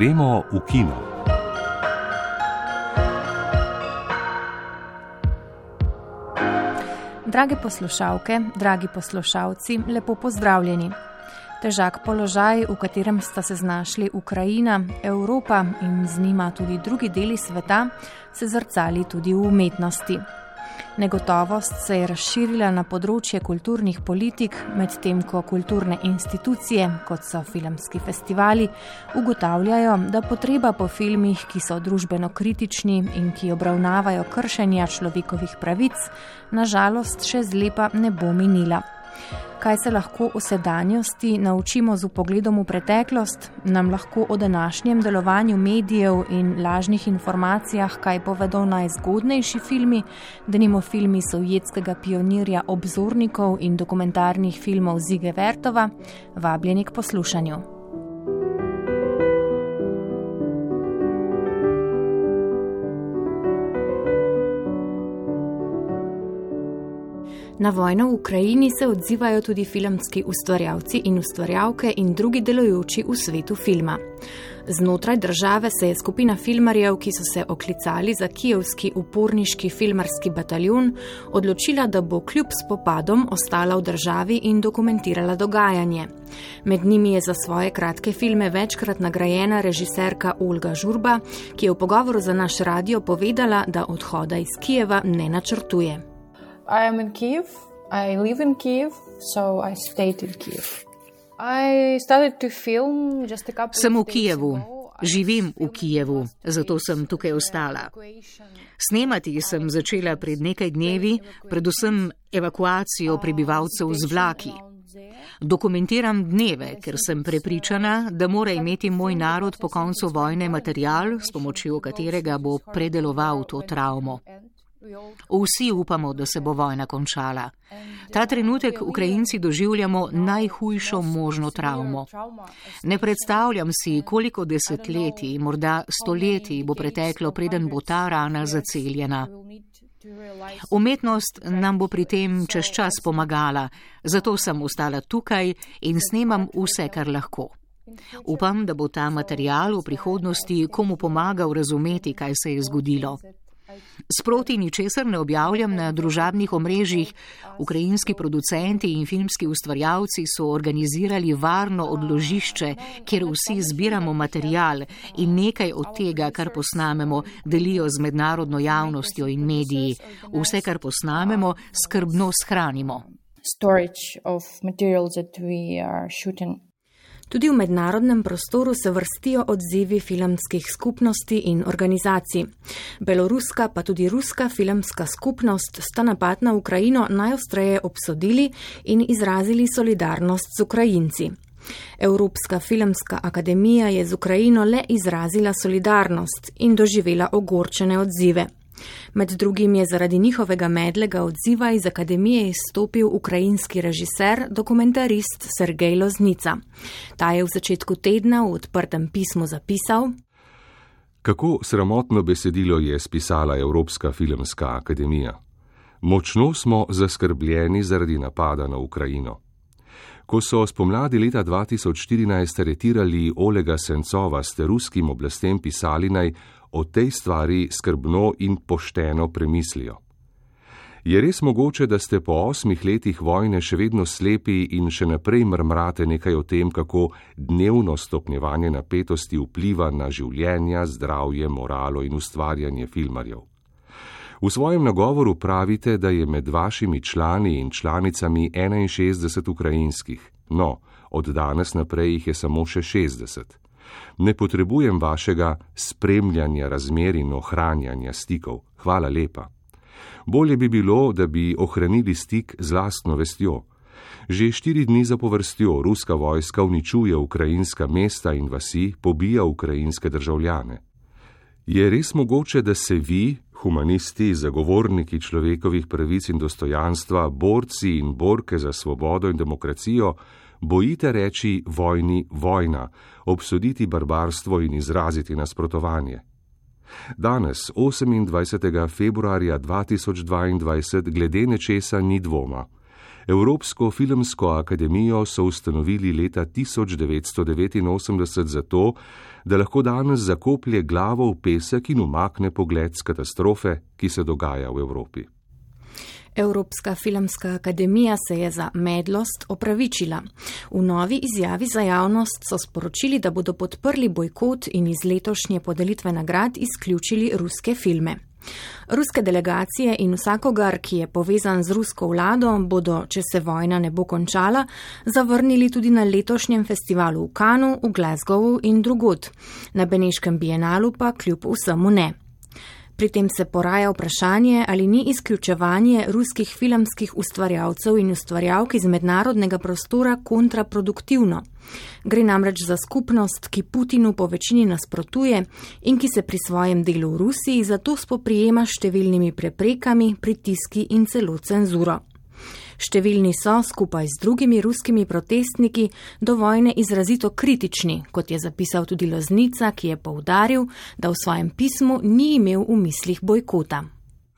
Gremo v kino. Drage poslušalke, dragi poslušalci, lepo pozdravljeni. Težak položaj, v katerem sta se znašli Ukrajina, Evropa in z njima tudi drugi deli sveta, se zrcali tudi v umetnosti. Negotovost se je razširila na področje kulturnih politik, medtem ko kulturne institucije, kot so filmski festivali, ugotavljajo, da potreba po filmih, ki so družbeno kritični in ki obravnavajo kršenja človekovih pravic, nažalost še zlepa ne bo minila. Kaj se lahko v sedanjosti naučimo z pogledom v preteklost, nam lahko o današnjem delovanju medijev in lažnih informacijah kaj povedo najzgodnejši filmi, denimo filmi sovjetskega pionirja obzornikov in dokumentarnih filmov Zige Vertova, vabljeni k poslušanju. Na vojno v Ukrajini se odzivajo tudi filmski ustvarjalci in ustvarjalke in drugi delujoči v svetu filma. Znotraj države se je skupina filmarjev, ki so se oklicali za kijevski uporniški filmarski bataljon, odločila, da bo kljub spopadom ostala v državi in dokumentirala dogajanje. Med njimi je za svoje kratke filme večkrat nagrajena režiserka Olga Žurba, ki je v pogovoru za naš radio povedala, da odhoda iz Kijeva ne načrtuje. I am in Kiev. I live in Kiev, so I stayed in Kiev. I started to film just a couple Sem v Kijevu. Živim v Kijevu, zato sem tukaj ostala. Snemati sem začela pred nekaj dnevi, predvsem evakuacijo prebivalcev z vlaki. Dokumentiram dneve, ker sem prepričana, da mora imeti moj narod po koncu vojne material, s pomočjo katerega bo predeloval to travmo. Vsi upamo, da se bo vojna končala. Ta trenutek Ukrajinci doživljamo najhujšo možno travmo. Ne predstavljam si, koliko desetletij, morda stoletij bo preteklo, preden bo ta rana zaceljena. Umetnost nam bo pri tem čez čas pomagala, zato sem ostala tukaj in snemam vse, kar lahko. Upam, da bo ta material v prihodnosti komu pomagal razumeti, kaj se je zgodilo. Sproti ničesar ne objavljam na družabnih omrežjih. Ukrajinski producenti in filmski ustvarjalci so organizirali varno odložišče, kjer vsi zbiramo material in nekaj od tega, kar posnamemo, delijo z mednarodno javnostjo in mediji. Vse, kar posnamemo, skrbno shranimo. Storage of materials that we are shooting Tudi v mednarodnem prostoru se vrstijo odzivi filmskih skupnosti in organizacij. Beloruska pa tudi ruska filmska skupnost sta napad na Ukrajino najostreje obsodili in izrazili solidarnost z Ukrajinci. Evropska filmska akademija je z Ukrajino le izrazila solidarnost in doživela ogorčene odzive. Med drugim je zaradi njihovega medlega odziva iz akademije izstopil ukrajinski režiser, dokumentarist Sergej Loznica. Ta je v začetku tedna v odprtem pismu zapisal: Kako sramotno besedilo je spisala Evropska filmska akademija. Močno smo zaskrbljeni zaradi napada na Ukrajino. Ko so spomladi leta 2014 aretirali Olega Sencova, ste ruskim oblastem pisali naj o tej stvari skrbno in pošteno premislijo. Je res mogoče, da ste po osmih letih vojne še vedno slepi in še naprej mrmrate nekaj o tem, kako dnevno stopnjevanje napetosti vpliva na življenja, zdravje, moralo in ustvarjanje filmarjev? V svojem nagovoru pravite, da je med vašimi člani in članicami 61 ukrajinskih, no, od danes naprej jih je samo še 60 ne potrebujem vašega spremljanja razmer in ohranjanja stikov. Hvala lepa. Bolje bi bilo, da bi ohranili stik z lastno vestjo. Že štiri dni zapovrstjo ruska vojska uničuje ukrajinska mesta in vasi, pobija ukrajinske državljane. Je res mogoče, da se vi, humanisti, zagovorniki človekovih pravic in dostojanstva, borci in borke za svobodo in demokracijo, bojite reči vojni vojna, obsoditi barbarstvo in izraziti nasprotovanje. Danes, 28. februarja 2022, glede nečesa ni dvoma. Evropsko filmsko akademijo so ustanovili leta 1989 zato, da lahko danes zakoplje glavo v pesek in umakne pogled z katastrofe, ki se dogaja v Evropi. Evropska filmska akademija se je za medlost opravičila. V novi izjavi za javnost so sporočili, da bodo podprli bojkot in iz letošnje podelitve nagrad izključili ruske filme. Ruske delegacije in vsakogar, ki je povezan z rusko vlado, bodo, če se vojna ne bo končala, zavrnili tudi na letošnjem festivalu v Kanu, v Glasgowu in drugod, na Beneškem bienalu pa kljub vsemu ne. Pri tem se poraja vprašanje, ali ni izključevanje ruskih filmskih ustvarjalcev in ustvarjalk iz mednarodnega prostora kontraproduktivno. Gre namreč za skupnost, ki Putinu po večini nasprotuje in ki se pri svojem delu v Rusiji zato spoprijema s številnimi preprekami, pritiski in celo cenzuro. Številni so, skupaj z drugimi ruskimi protestniki, do vojne izrazito kritični, kot je zapisal tudi Loznica, ki je poudaril, da v svojem pismu ni imel v mislih bojkota.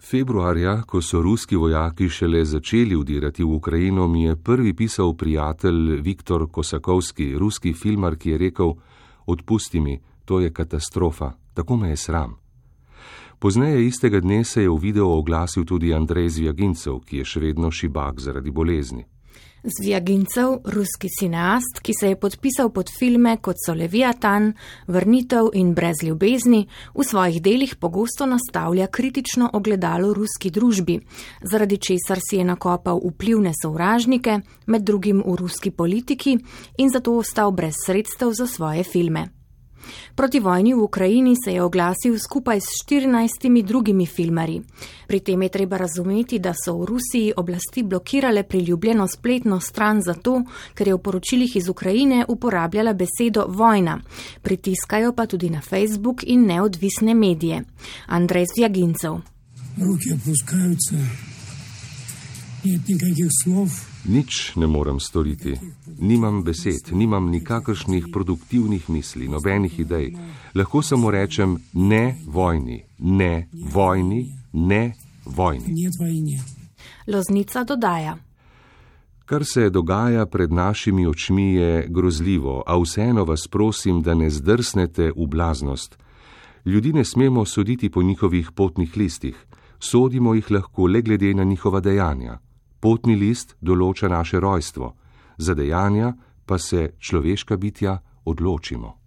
Februarja, ko so ruski vojaki šele začeli udirati v Ukrajino, mi je prvi pisal prijatelj Viktor Kosakovski, ruski filmar, ki je rekel: Odpusti mi, to je katastrofa, tako me je sram. Pozneje istega dne se je v video oglasil tudi Andrej Zvijagincev, ki je še vedno šibak zaradi bolezni. Zvijagincev, ruski cineast, ki se je podpisal pod filme kot so Leviatan, Vrnitev in Brez ljubezni, v svojih delih pogosto nastavlja kritično ogledalo ruski družbi, zaradi česar si je nakopal vplivne sovražnike, med drugim v ruski politiki, in zato ostal brez sredstev za svoje filme. Proti vojni v Ukrajini se je oglasil skupaj s 14 drugimi filmarji. Pri tem je treba razumeti, da so v Rusiji oblasti blokirale priljubljeno spletno stran zato, ker je v poročilih iz Ukrajine uporabljala besedo vojna. Pritiskajo pa tudi na Facebook in neodvisne medije. Andrej Zjagincev. Ruke opuskajo Nič ne morem storiti. Nimam besed, nimam nikakršnih produktivnih misli, nobenih idej. Lahko samo rečem ne vojni, ne vojni, ne vojni. Loznica dodaja. Kar se dogaja pred našimi očmi je grozljivo, a vseeno vas prosim, da ne zdrsnete v blaznost. Ljudi ne smemo soditi po njihovih potnih listih, sodimo jih lahko le glede na njihova dejanja. Potni list določa naše rojstvo, za dejanja pa se človeška bitja odločimo.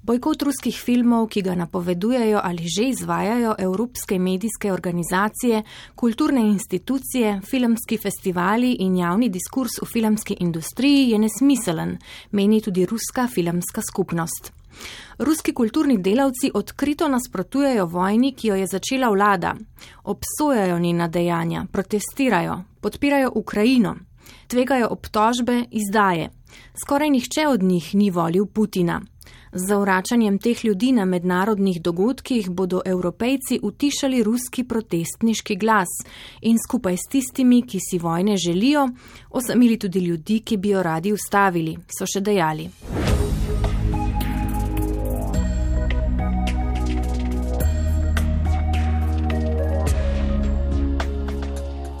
Bojkot ruskih filmov, ki ga napovedujejo ali že izvajajo evropske medijske organizacije, kulturne institucije, filmski festivali in javni diskurs v filmski industriji, je nesmiselen, meni tudi ruska filmska skupnost. Ruski kulturni delavci odkrito nasprotujejo vojni, ki jo je začela vlada. Obsojajo njena dejanja, protestirajo, podpirajo Ukrajino, tvegajo obtožbe, izdaje. Skoraj nihče od njih ni volil Putina. Z zavračanjem teh ljudi na mednarodnih dogodkih bodo evropejci utišali ruski protestniški glas in skupaj s tistimi, ki si vojne želijo, osamili tudi ljudi, ki bi jo radi ustavili, so še dejali.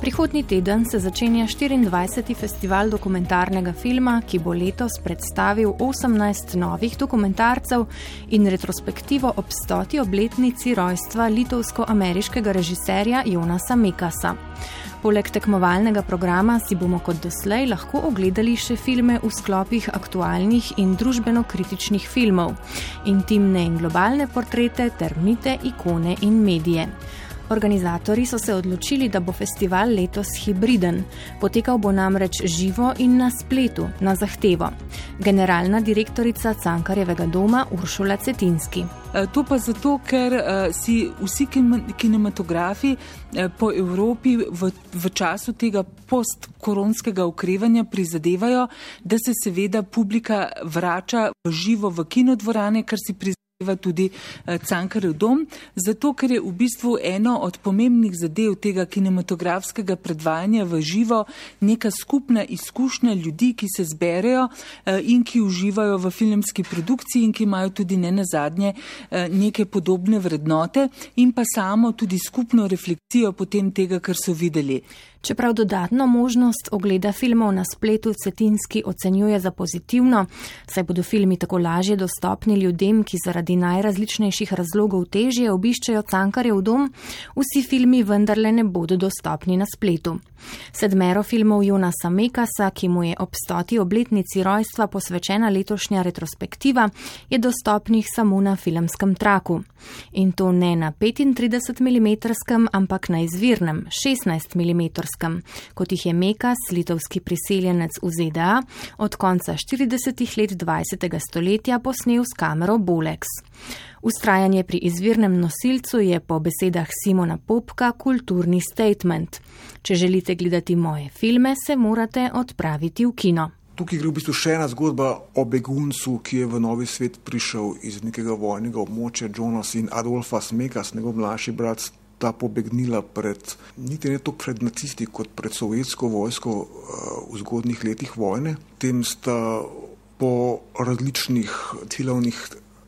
Prihodnji teden se začenja 24. festival dokumentarnega filma, ki bo letos predstavil 18 novih dokumentarcev in retrospektivo ob stoti obletnici rojstva litovsko-ameriškega režiserja Jonasa Mekasa. Poleg tekmovalnega programa si bomo kot doslej lahko ogledali še filme v sklopih aktualnih in družbeno-kritičnih filmov, intimne in globalne portrete ter mite, ikone in medije. Organizatori so se odločili, da bo festival letos hibriden. Potekal bo namreč živo in na spletu, na zahtevo. Generalna direktorica Cankarjevega doma Uršula Cetinski. E, to pa zato, ker uh, si vsi kinematografi uh, po Evropi v, v času tega postkoronskega okrevanja prizadevajo, da se seveda publika vrača v živo v kinodvorane, kar si prizadevajo tudi eh, Cankarjev dom, zato ker je v bistvu eno od pomembnih zadev tega kinematografskega predvajanja v živo neka skupna izkušnja ljudi, ki se zberejo eh, in ki uživajo v filmski produkciji in ki imajo tudi ne nazadnje eh, neke podobne vrednote in pa samo tudi skupno refleksijo potem tega, kar so videli. Čeprav dodatno možnost ogleda filmov na spletu Cetinski ocenjuje za pozitivno, saj bodo filmi tako lažje dostopni ljudem, ki zaradi najrazličnejših razlogov težje obiščejo Cankarjev dom, vsi filmi vendarle ne bodo dostopni na spletu. Sedmero filmov Jonasa Mekasa, ki mu je ob stoti obletnici rojstva posvečena letošnja retrospektiva, je dostopnih samo na filmskem traku. In to ne na 35 mm, ampak na izvirnem 16 mm Mačarskem, kot jih je Mekas, litovski priseljenec v ZDA, od konca 40. let 20. stoletja posnel s kamero Bolex. Ustrajanje pri izvirnem nosilcu je po besedah Simona Popka kulturni statement. Če želite gledati moje filme, se morate odpraviti v kino. Tukaj gre v bistvu še ena zgodba o beguncu, ki je v novi svet prišel iz nekega vojnega območja, Jonas in Adolfa Smekas, njegov mlajši brat, ta pobegnila pred, niti ne toliko pred nacisti, kot pred sovjetsko vojsko uh, v zgodnih letih vojne. Tem sta po različnih ciljavnih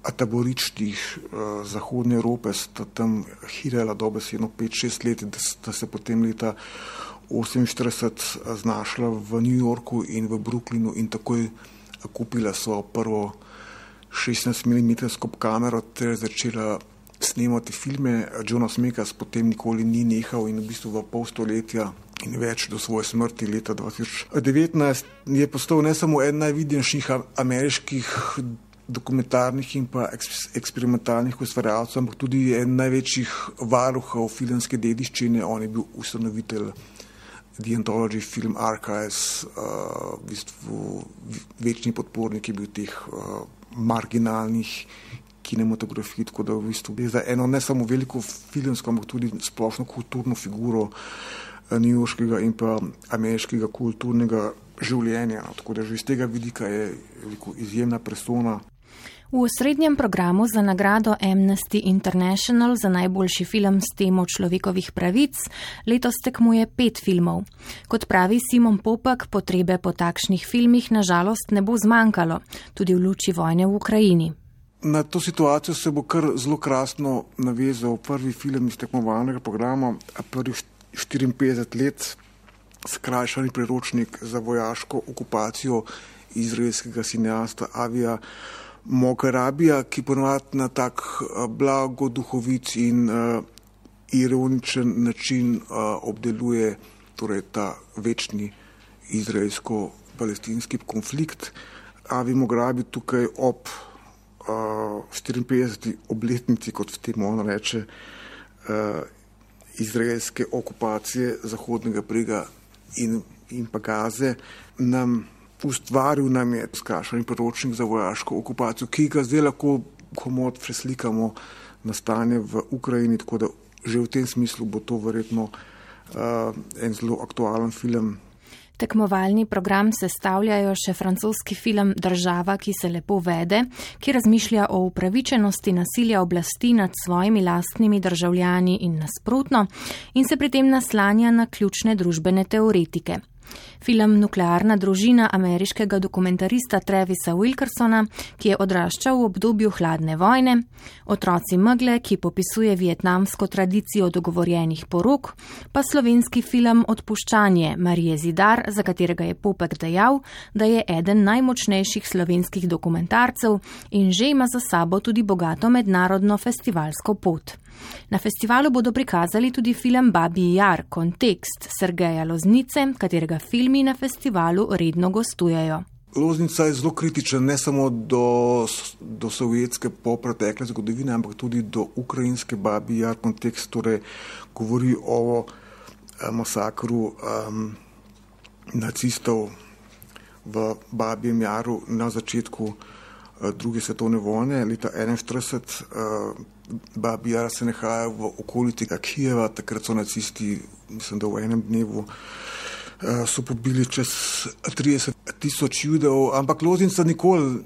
taboriščih uh, Zahodne Evrope, sta tam hirala dobesedno 5-6 let, da sta se potem leta 1948 znašla v New Yorku in v Brooklynu in takoj kupila svojo prvo 16 mm kamero ter začela snemati filme. Jonas Mekas potem nikoli ni nehal in v bistvu v pol stoletja in več do svoje smrti leta 2019 je postal ne samo eden najvidnejših ameriških dokumentarnih in pa eksperimentalnih ustvarjalcev, ampak tudi en največjih varuhov filmske dediščine. On je bil ustanovitelj The Anthology Film Archives, uh, v bistvu večni podpornik je bil teh uh, marginalnih kinematografiji, tako da v bistvu gre za eno ne samo veliko filmsko, ampak tudi splošno kulturno figuro eh, njujorškega in pa ameriškega kulturnega življenja. No, tako da že iz tega vidika je veliko izjemna persona. V osrednjem programu za nagrado Amnesty International za najboljši film s temo človekovih pravic letos tekmuje pet filmov. Kot pravi Simon Popak, potrebe po takšnih filmih nažalost ne bo zmanjkalo, tudi v luči vojne v Ukrajini. Na to situacijo se bo kar zelo krasno navezal prvi film iz tekmovalnega programa, prvih 54 let, skrajšani priročnik za vojaško okupacijo izraelskega sinjasta Avija Mokarabija, ki ponovadi na tak blago duhovic in uh, ironičen način uh, obdeluje torej, ta večni izraelsko-palestinski konflikt. Avi Mograbi tukaj ob 54. obletnici, kot v tem ono reče, uh, izraelske okupacije Zahodnega brega in, in pa Gaze, nam ustvaril nam je skrašen poročnik za vojaško okupacijo, ki ga zdaj lahko komod preslikamo na stanje v Ukrajini, tako da že v tem smislu bo to verjetno uh, en zelo aktualen film. Tekmovalni program sestavljajo še francoski film Država, ki se lepo vede, ki razmišlja o upravičenosti nasilja oblasti nad svojimi lastnimi državljani in nasprotno in se pri tem naslanja na ključne družbene teoretike. Film Nuklearna družina ameriškega dokumentarista Travisa Wilkersona, ki je odraščal v obdobju hladne vojne, Otroci megle, ki popisuje vietnamsko tradicijo dogovorjenih porok, pa slovenski film Odpuščanje Marije Zidar, za katerega je Popek dejal, da je eden najmočnejših slovenskih dokumentarcev in že ima za sabo tudi bogato mednarodno festivalsko pot. Na festivalu bodo prikazali tudi film Babi Jar, kontekst Sergeja Loznice, katerega filmi na festivalu redno gostujejo. Loznica je zelo kritična ne samo do, do sovjetske popretekle zgodovine, ampak tudi do ukrajinske Babi Jar, kontekst torej govori o eh, masakru um, nacistov v Babijem Jaru na začetku uh, druge svetovne vojne, leta 1941. Uh, Babija se nahaja v okolici Kijeva, takrat so nacisti, mislim, da v enem dnevu uh, so pobili čez 30 tisoč judov, ampak Loznica nikoli uh,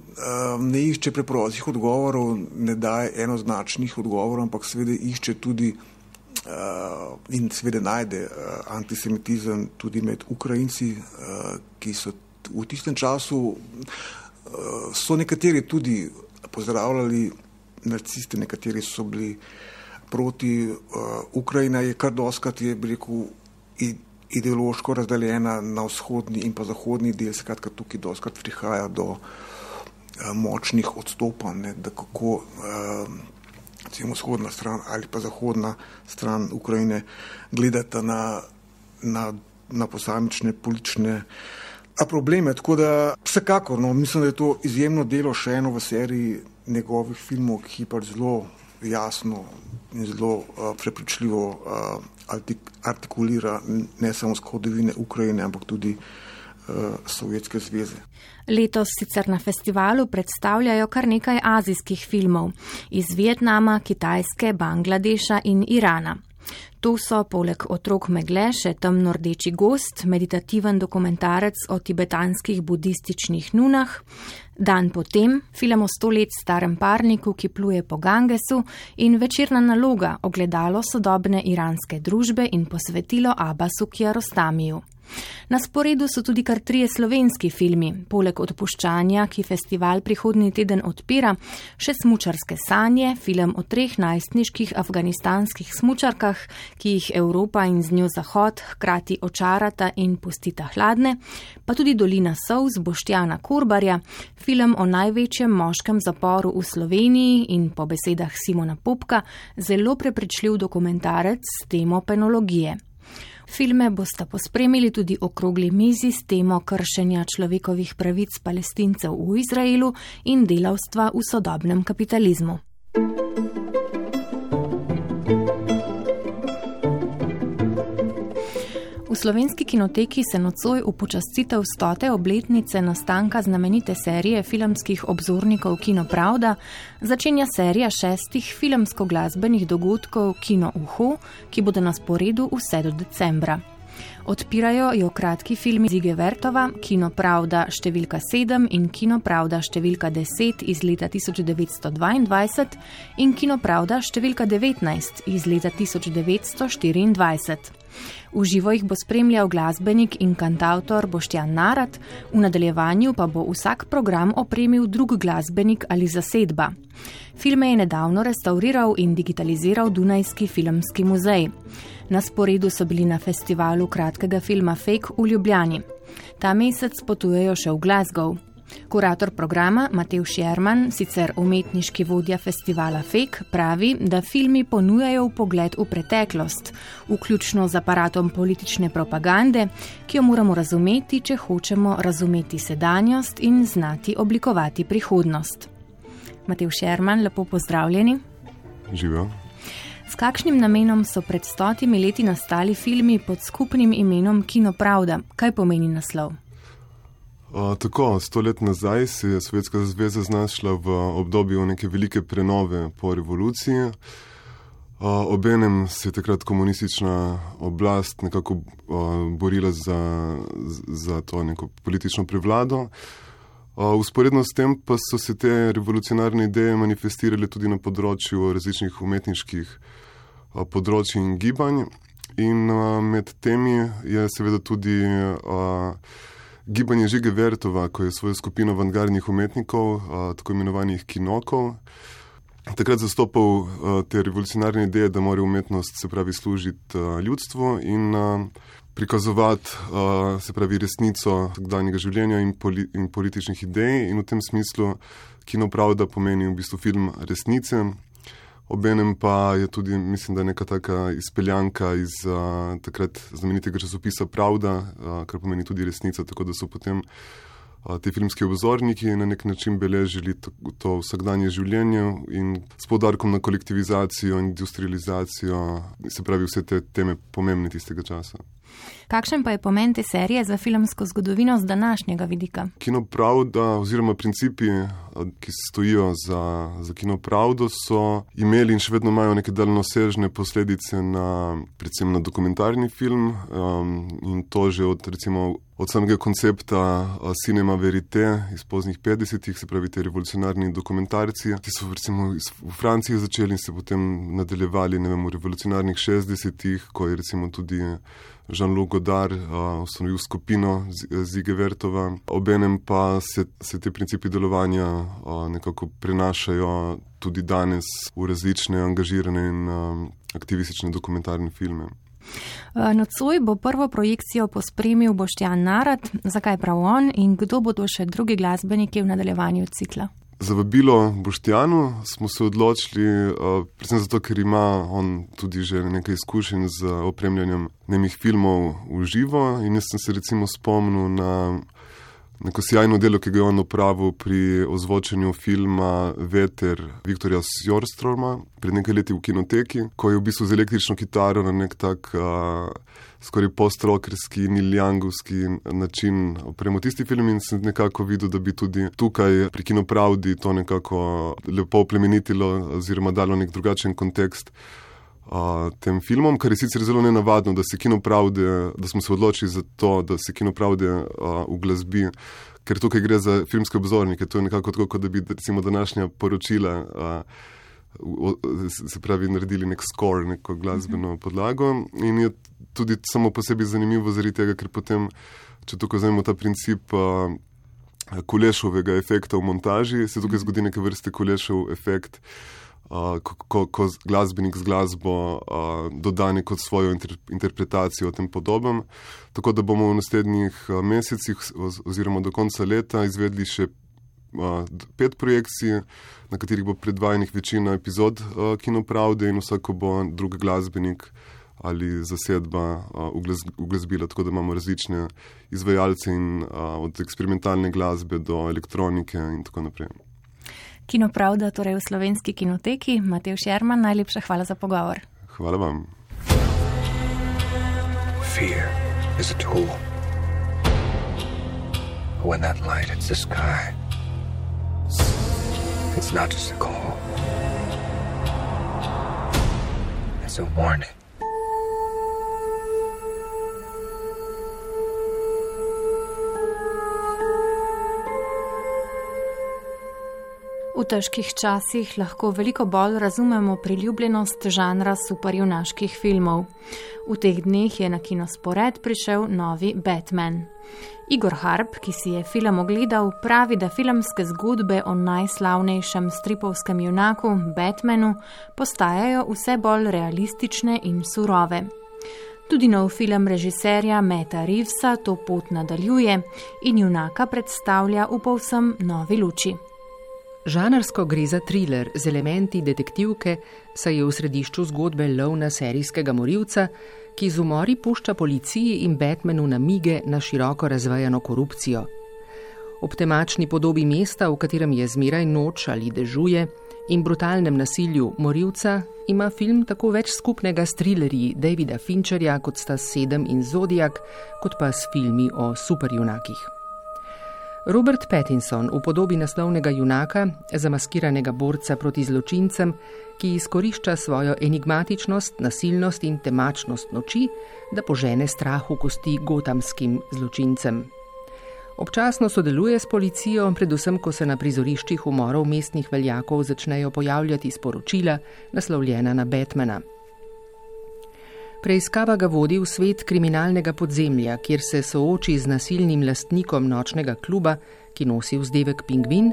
ne išče preprostih odgovorov, ne daje enoznačnih odgovorov, ampak seveda išče tudi uh, in seveda najde antisemitizem tudi med Ukrajinci, ki so v tistem času, so nekateri tudi pozdravljali naciste, nekateri so bili proti. Ukrajina je kar doskrat, je rekel, ideološko razdeljena na vzhodni in pa zahodni del, skratka tukaj doskrat prihaja do uh, močnih odstopanj, da kako. Uh, recimo vzhodna stran ali pa zahodna stran Ukrajine, gledata na, na, na posamične politične probleme. Tako da vsekakor, no, mislim, da je to izjemno delo še eno v seriji njegovih filmov, ki pa zelo jasno in zelo uh, prepričljivo uh, artikulira ne samo zgodovine Ukrajine, ampak tudi uh, Sovjetske zveze. Letos sicer na festivalu predstavljajo kar nekaj azijskih filmov iz Vietnama, Kitajske, Bangladeša in Irana. Tu so poleg otrok megle še temno-rdeči gost, meditativen dokumentarec o tibetanskih budističnih nunah, dan potem film o sto let starem parniku, ki pluje po Gangesu in večerna naloga ogledalo sodobne iranske družbe in posvetilo Abbasu Kiarostamiju. Na sporedu so tudi kar trije slovenski filmi, poleg odpuščanja, ki festival prihodnji teden odpira, še Smučarske sanje, film o treh najstniških afganistanskih smučarkah, ki jih Evropa in z njo Zahod hkrati očarata in pustita hladne, pa tudi Dolina Sovz Boštjana Kurbarja, film o največjem moškem zaporu v Sloveniji in po besedah Simona Popka zelo prepričljiv dokumentarec s temo penologije. Filme boste pospremili tudi okrogli mizi s temo kršenja človekovih pravic palestincev v Izraelu in delavstva v sodobnem kapitalizmu. V slovenski kinoteki se nocoj v počastitev stote obletnice nastanka znamenite serije filmskih obzornikov Kino Pravda začenja serija šestih filmsko-glasbenih dogodkov Kino Uho, ki bodo na sporedu vse do decembra. Odpirajo jo kratki filmi Zige Vertova, Kino Pravda številka 7 in Kino Pravda številka 10 iz leta 1922 in Kino Pravda številka 19 iz leta 1924. V živo jih bo spremljal glasbenik in kantautor Boštjan Narat, v nadaljevanju pa bo vsak program opremil drug glasbenik ali zasedba. Filme je nedavno restauriral in digitaliziral Dunajski filmski muzej. Na sporedu so bili na festivalu kratkega filma Fake v Ljubljani. Ta mesec potujejo še v Glasgow. Kurator programa Matej Šerman, sicer umetniški vodja festivala FEK, pravi, da filmi ponujajo pogled v preteklost, vključno z aparatom politične propagande, ki jo moramo razumeti, če hočemo razumeti sedanjost in znati oblikovati prihodnost. Matej Šerman, lepo pozdravljeni. Živijo. S kakšnim namenom so pred stotimi leti nastali filmi pod skupnim imenom Kino Pravda? Kaj pomeni naslov? Tako, sto let nazaj se je Sovjetska zveza znašla v obdobju neke velike prenove po revoluciji. Obenem se je takrat komunistična oblast nekako borila za, za to neko politično prevlado. Usporedno s tem pa so se te revolucionarne ideje manifestirale tudi na področju različnih umetniških področji in gibanj. In med temi je seveda tudi Gibanje Žige Vertova, ko je svojo skupino avangardnih umetnikov, tako imenovanih kinokov, takrat zastopal te revolucionarne ideje, da mora umetnost se pravi služiti ljudstvu in prikazovati se pravi resnico vsakdanjega življenja in, poli in političnih idej. In v tem smislu kino pravda pomeni v bistvu film resnice, Obenem pa je tudi, mislim, da neka taka izpeljanka iz uh, takrat znamenitega časopisa Pravda, uh, kar pomeni tudi resnica, tako da so potem uh, ti filmski obzorniki na nek način beležili to, to vsakdanje življenje in s podarkom na kolektivizacijo in industrializacijo, se pravi vse te teme pomembne tistega časa. Kakšen pa je pomen te serije za filmsko zgodovino z današnjega vidika? Kinopravda oziroma principi, ki stojijo za, za kinopravdo, so imeli in še vedno imajo neke daljnosežne posledice na, predvsem na dokumentarni film um, in to že od recimo od samega koncepta cinema verite iz poznih 50-ih, se pravi, te revolucionarni dokumentarci, ki so recimo v Franciji začeli in se potem nadaljevali vem, v revolucionarnih 60-ih, ko je recimo tudi Jean-Luc Godard uh, ustanovil skupino Zige Vertova. Obenem pa se, se te principi delovanja uh, nekako prenašajo tudi danes v različne angažirane in uh, aktivistične dokumentarne filme. Eh, nocoj bo prvo projekcijo pospremil Boštjan Narad, zakaj prav on in kdo bodo še drugi glasbeniki v nadaljevanju cikla. Za vabilo Boštjanu smo se odločili, uh, predvsem zato, ker ima on tudi že nekaj izkušenj z opremljanjem nemih filmov v živo. In jaz sem se recimo spomnil na neko sjajno delo, ki ga je on opravil pri ozvočenju filma Veter Viktorja Sjorstroma pred nekaj leti v kinoteki, ko je v bistvu z električno kitaro na nek tak uh, skoraj post-rockerski, niljangovski način opremo. Tisti film in sem nekako videl, da bi tudi tukaj pri kinopravdi to nekako lepo oplemenitilo oziroma dalo nek drugačen kontekst tem filmom, kar je sicer zelo nenavadno, da se kino pravde, da smo se odločili za to, da se kino pravde v glasbi, ker tukaj gre za filmske obzornike. To je nekako tako, kot da bi recimo današnja poročila. A, se pravi, naredili nek skor, neko glasbeno podlago. In je tudi samo po sebi zanimivo, zaradi tega, ker potem, če tukaj vzamemo ta princip uh, kolešovega efekta v montaži, se tukaj zgodi neke vrste kolešov efekt. Uh, ko, ko glasbenik z glasbo uh, doda neko svojo inter, interpretacijo o tem podobnem. Tako da bomo v naslednjih mesecih, oziroma do konca leta, izvedli še uh, pet projekcij, na katerih bo predvajanih večina epizod Kinopravde in vsako bo drug glasbenik. Ali zasedba uglasbila, tako da imamo različne izvajalce, in, a, od eksperimentalne glasbe do elektronike, in tako naprej. Kino Pravda, torej v slovenski kinoteki. Matej Šerman, najlepša hvala za pogovor. Hvala vam. Fear is a tool. When that light hits the sky, it's not just a call, it's a warning. V težkih časih lahko veliko bolj razumemo priljubljenost žanra superjunaških filmov. V teh dneh je na kinospored prišel novi Batman. Igor Harp, ki si je film ogledal, pravi, da filmske zgodbe o najslavnejšem stripovskem junaku Batmanu postajajo vse bolj realistične in surove. Tudi nov film režiserja Meta Reevesa to pot nadaljuje in junaka predstavlja v povsem novi luči. Žanrsko gre za thriller z elementi detektivke, saj je v središču zgodbe lovna serijskega morilca, ki z umori pušča policiji in Batmanu namige na široko razvejano korupcijo. Ob temačni podobi mesta, v katerem je zmeraj noč ali dežuje, in brutalnem nasilju morilca, ima film tako več skupnega s thrillerji Davida Fincherja, kot sta Sedem in Zodiak, kot pa s filmi o superjunakih. Robert Pattinson v podobi naslovnega junaka, zamaskiranega borca proti zločincem, ki izkorišča svojo enigmatičnost, nasilnost in temačnost noči, da požene strah v kosti gotamskim zločincem. Občasno sodeluje s policijo, predvsem ko se na prizoriščih umorov mestnih veljakov začnejo pojavljati sporočila, naslovljena na Batmana. Preiskava ga vodi v svet kriminalnega podzemlja, kjer se sooči z nasilnim lastnikom nočnega kluba, ki nosi vzdevek Pingvin,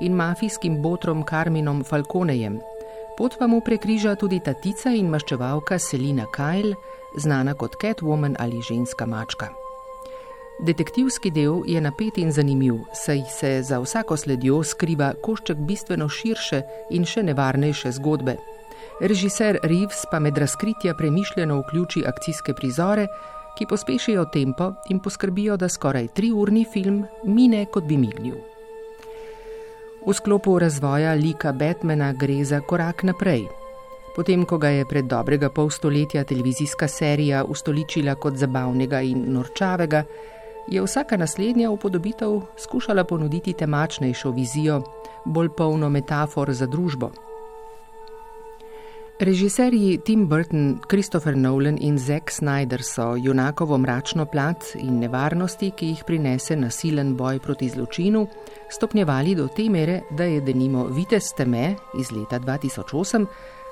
in mafijskim botrom Karminom Falconejem. Pot pa mu prekriža tudi tatica in maščevalka Selina Kyle, znana kot Catwoman ali ženska mačka. Detektivski del je napet in zanimiv, saj se za vsako sledjo skriva košček bistveno širše in še nevarnejše zgodbe. Režiser Reeves pa med razkritja premišljeno vključi akcijske prizore, ki pospešijo tempo in poskrbijo, da skoraj triurni film mine kot bi mignil. V sklopu razvoja lika Batmana gre za korak naprej. Potem, ko ga je pred dobrega pol stoletja televizijska serija ustoličila kot zabavnega in norčavega, je vsaka naslednja upodobitev skušala ponuditi temačnejšo vizijo, bolj polno metafor za družbo. Režiserji Tim Burton, Christopher Nolan in Zack Snyder so junakovo mračno plat in nevarnosti, ki jih prinese nasilen boj proti zločinu, stopnjevali do te mere, da je denimo Vitez Teme iz leta 2008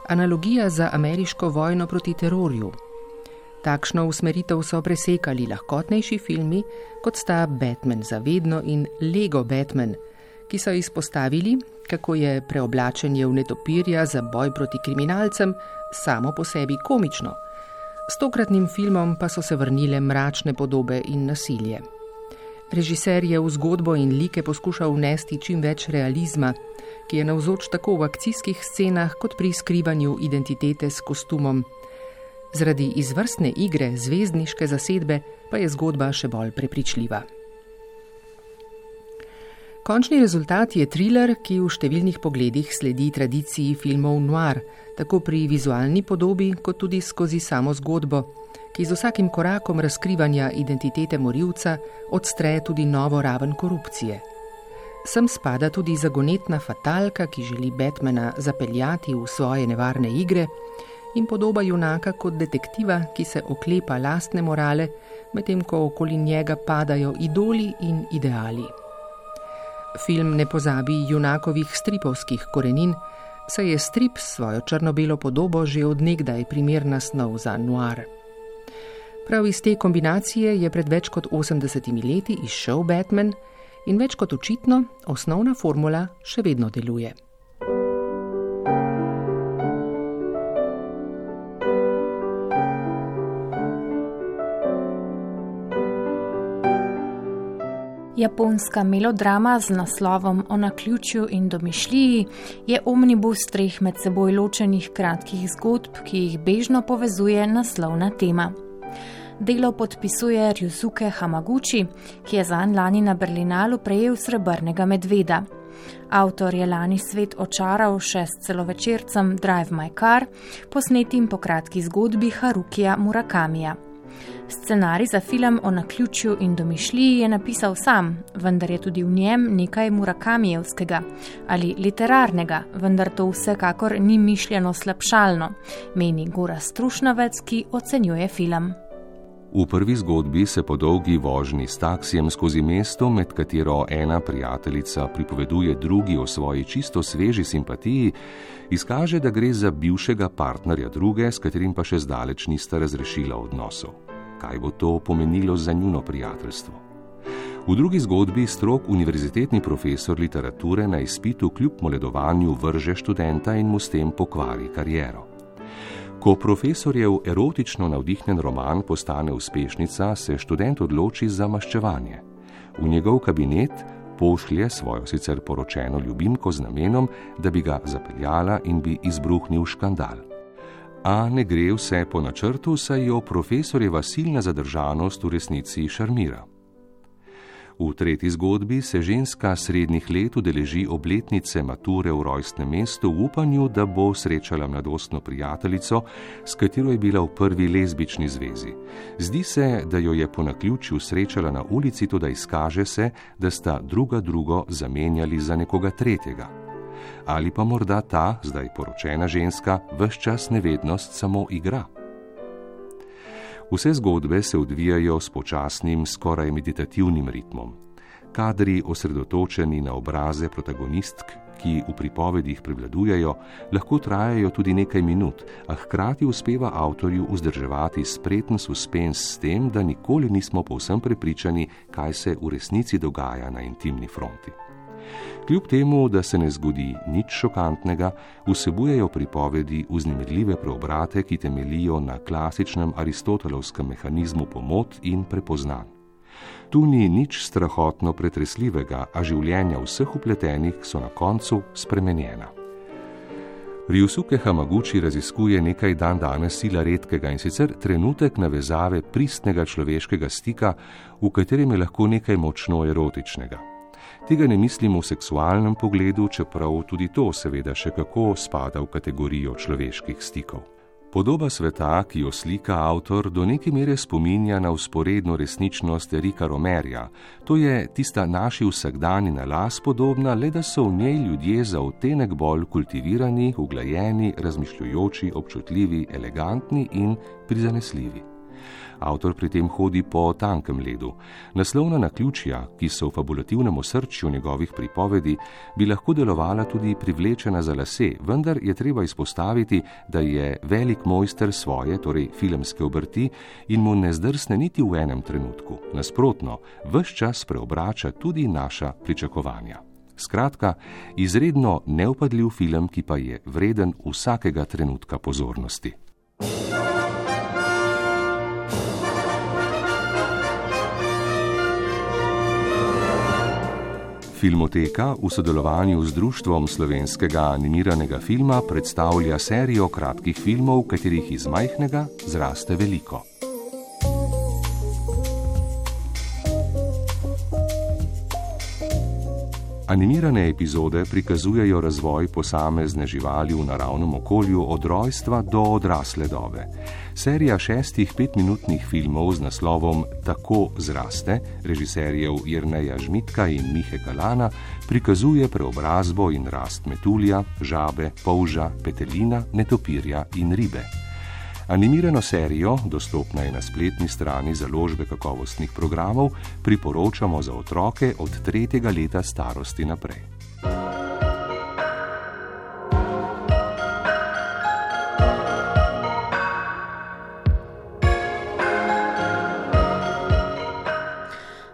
analogija za ameriško vojno proti terorju. Takšno usmeritev so presekali lahkotnejši filmi, kot sta Batman za vedno in Lego Batman, ki so izpostavili, kako je preoblačenje v netopirja za boj proti kriminalcem samo po sebi komično. S tokratnim filmom pa so se vrnile mračne podobe in nasilje. Režiser je v zgodbo in like poskušal vnesti čim več realizma, ki je navzoč tako v akcijskih scenah kot pri skrivanju identitete s kostumom. Zaradi izvrstne igre zvezdniške zasedbe pa je zgodba še bolj prepričljiva. Končni rezultat je thriller, ki v številnih pogledih sledi tradiciji filmov noir, tako pri vizualni podobi, kot tudi skozi samo zgodbo, ki z vsakim korakom razkrivanja identitete morilca odstre tudi novo raven korupcije. Sem spada tudi zagonetna fatalka, ki želi Batmana zapeljati v svoje nevarne igre, in podoba junaka kot detektiva, ki se oklepa lastne morale, medtem ko okoli njega padajo idoli in ideali. Film ne pozabi junakovih stripovskih korenin, saj je strip s svojo črno-belo podobo že odnegdaj primerna snov za noir. Prav iz te kombinacije je pred več kot 80 leti izšel Batman in več kot očitno osnovna formula še vedno deluje. Japonska melodrama z naslovom O naključju in domišljiji je omnibus treh med seboj ločenih kratkih zgodb, ki jih bežno povezuje naslovna tema. Delo podpisuje Ryusuke Hamaguchi, ki je zanj lani na Berlinalu prejel srebrnega medveda. Avtor je lani svet očaral še s celovečercem Drive My Car, posnetim po kratki zgodbi Harukija Murakamija. Scenarij za film o naključju in domišljiji je napisal sam, vendar je tudi v njem nekaj murakamijevskega ali literarnega, vendar to vsekakor ni mišljeno slabšalno, meni Gora Strušnavec, ki ocenjuje film. V prvi zgodbi se po dolgi vožnji s taksijem skozi mesto, med katero ena prijateljica pripoveduje drugi o svoji čisto sveži simpatiji, izkaže, da gre za bivšega partnerja druge, s katerim pa še zdaleč nista razrešila odnosov kaj bo to pomenilo za njuno prijateljstvo. V drugi zgodbi strok univerzitetni profesor literature na izpitu kljub moledovanju vrže študenta in mu s tem pokvari kariero. Ko profesorjev erotično navdihnjen roman postane uspešnica, se študent odloči za maščevanje. V njegov kabinet pošlje svojo sicer poročeno ljubimko z namenom, da bi ga zapeljala in bi izbruhnil škandal a ne gre vse po načrtu, saj jo profesorjeva silna zadržanost v resnici šarmira. V tretji zgodbi se ženska srednjih let udeleži obletnice mature v rojstnem mestu v upanju, da bo srečala mladostno prijateljico, s katero je bila v prvi lezbični zvezi. Zdi se, da jo je po naključju srečala na ulici, tudi izkaže se, da sta druga drugo zamenjali za nekoga tretjega ali pa morda ta, zdaj poročena ženska, vse čas nevednost samo igra. Vse zgodbe se odvijajo s počasnim, skoraj meditativnim ritmom. Kadri osredotočeni na obraze protagonistk, ki v pripovedih prevladujejo, lahko trajajo tudi nekaj minut, a hkrati uspeva avtorju vzdrževati spreten suspens s tem, da nikoli nismo povsem prepričani, kaj se v resnici dogaja na intimni fronti. Kljub temu, da se ne zgodi nič šokantnega, vsebujejo pripovedi vznemirljive preobrate, ki temelijo na klasičnem aristotelovskem mehanizmu pomot in prepoznan. Tu ni nič strahotno pretresljivega, a življenja vseh upletenih so na koncu spremenjena. Ryusuke Hamaguchi raziskuje nekaj dan danes sila redkega in sicer trenutek navezave pristnega človeškega stika, v katerem je lahko nekaj močno erotičnega. Tega ne mislim v seksualnem pogledu, čeprav tudi to seveda še kako spada v kategorijo človeških stikov. Podoba sveta, ki jo slika avtor, do neke mere spominja na usporedno resničnost Erika Romerja. To je tista naši vsakdani na las podobna, le da so v njej ljudje za otenek bolj kultivirani, uglajeni, razmišljujoči, občutljivi, elegantni in prizanesljivi. Avtor pri tem hodi po tankem ledu. Naslovna naključja, ki so v fabulativnem osrčju njegovih pripovedi, bi lahko delovala tudi privlečena za lase, vendar je treba izpostaviti, da je velik mojster svoje, torej filmske obrti, in mu ne zdrsne niti v enem trenutku. Nasprotno, vse čas preobrača tudi naša pričakovanja. Skratka, izredno neupadljiv film, ki pa je vreden vsakega trenutka pozornosti. Filmoteka v sodelovanju z Društvom slovenskega animiranega filma predstavlja serijo kratkih filmov, katerih iz majhnega zraste veliko. Animirane epizode prikazujejo razvoj posamezne živali v naravnem okolju od rojstva do odrasle dobe. Serija šestih petminutnih filmov z naslovom Tako zraste, režiserjev Jrneja Žmitka in Mihe Kalana, prikazuje preobrazbo in rast metulja, žabe, polža, petelina, netopirja in ribe. Animirano serijo, dostopna je na spletni strani založbe kakovostnih programov, priporočamo za otroke od tretjega leta starosti naprej.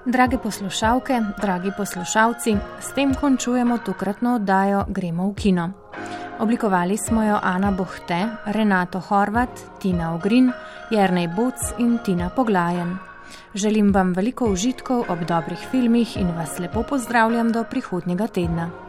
Drage poslušalke, dragi poslušalci, s tem končujemo tokratno oddajo Gremo v kino. Oblikovali smo jo Ana Bohte, Renato Horvat, Tina Ogrin, Jrnej Buc in Tina Poglajen. Želim vam veliko užitkov ob dobrih filmih in vas lepo pozdravljam do prihodnjega tedna.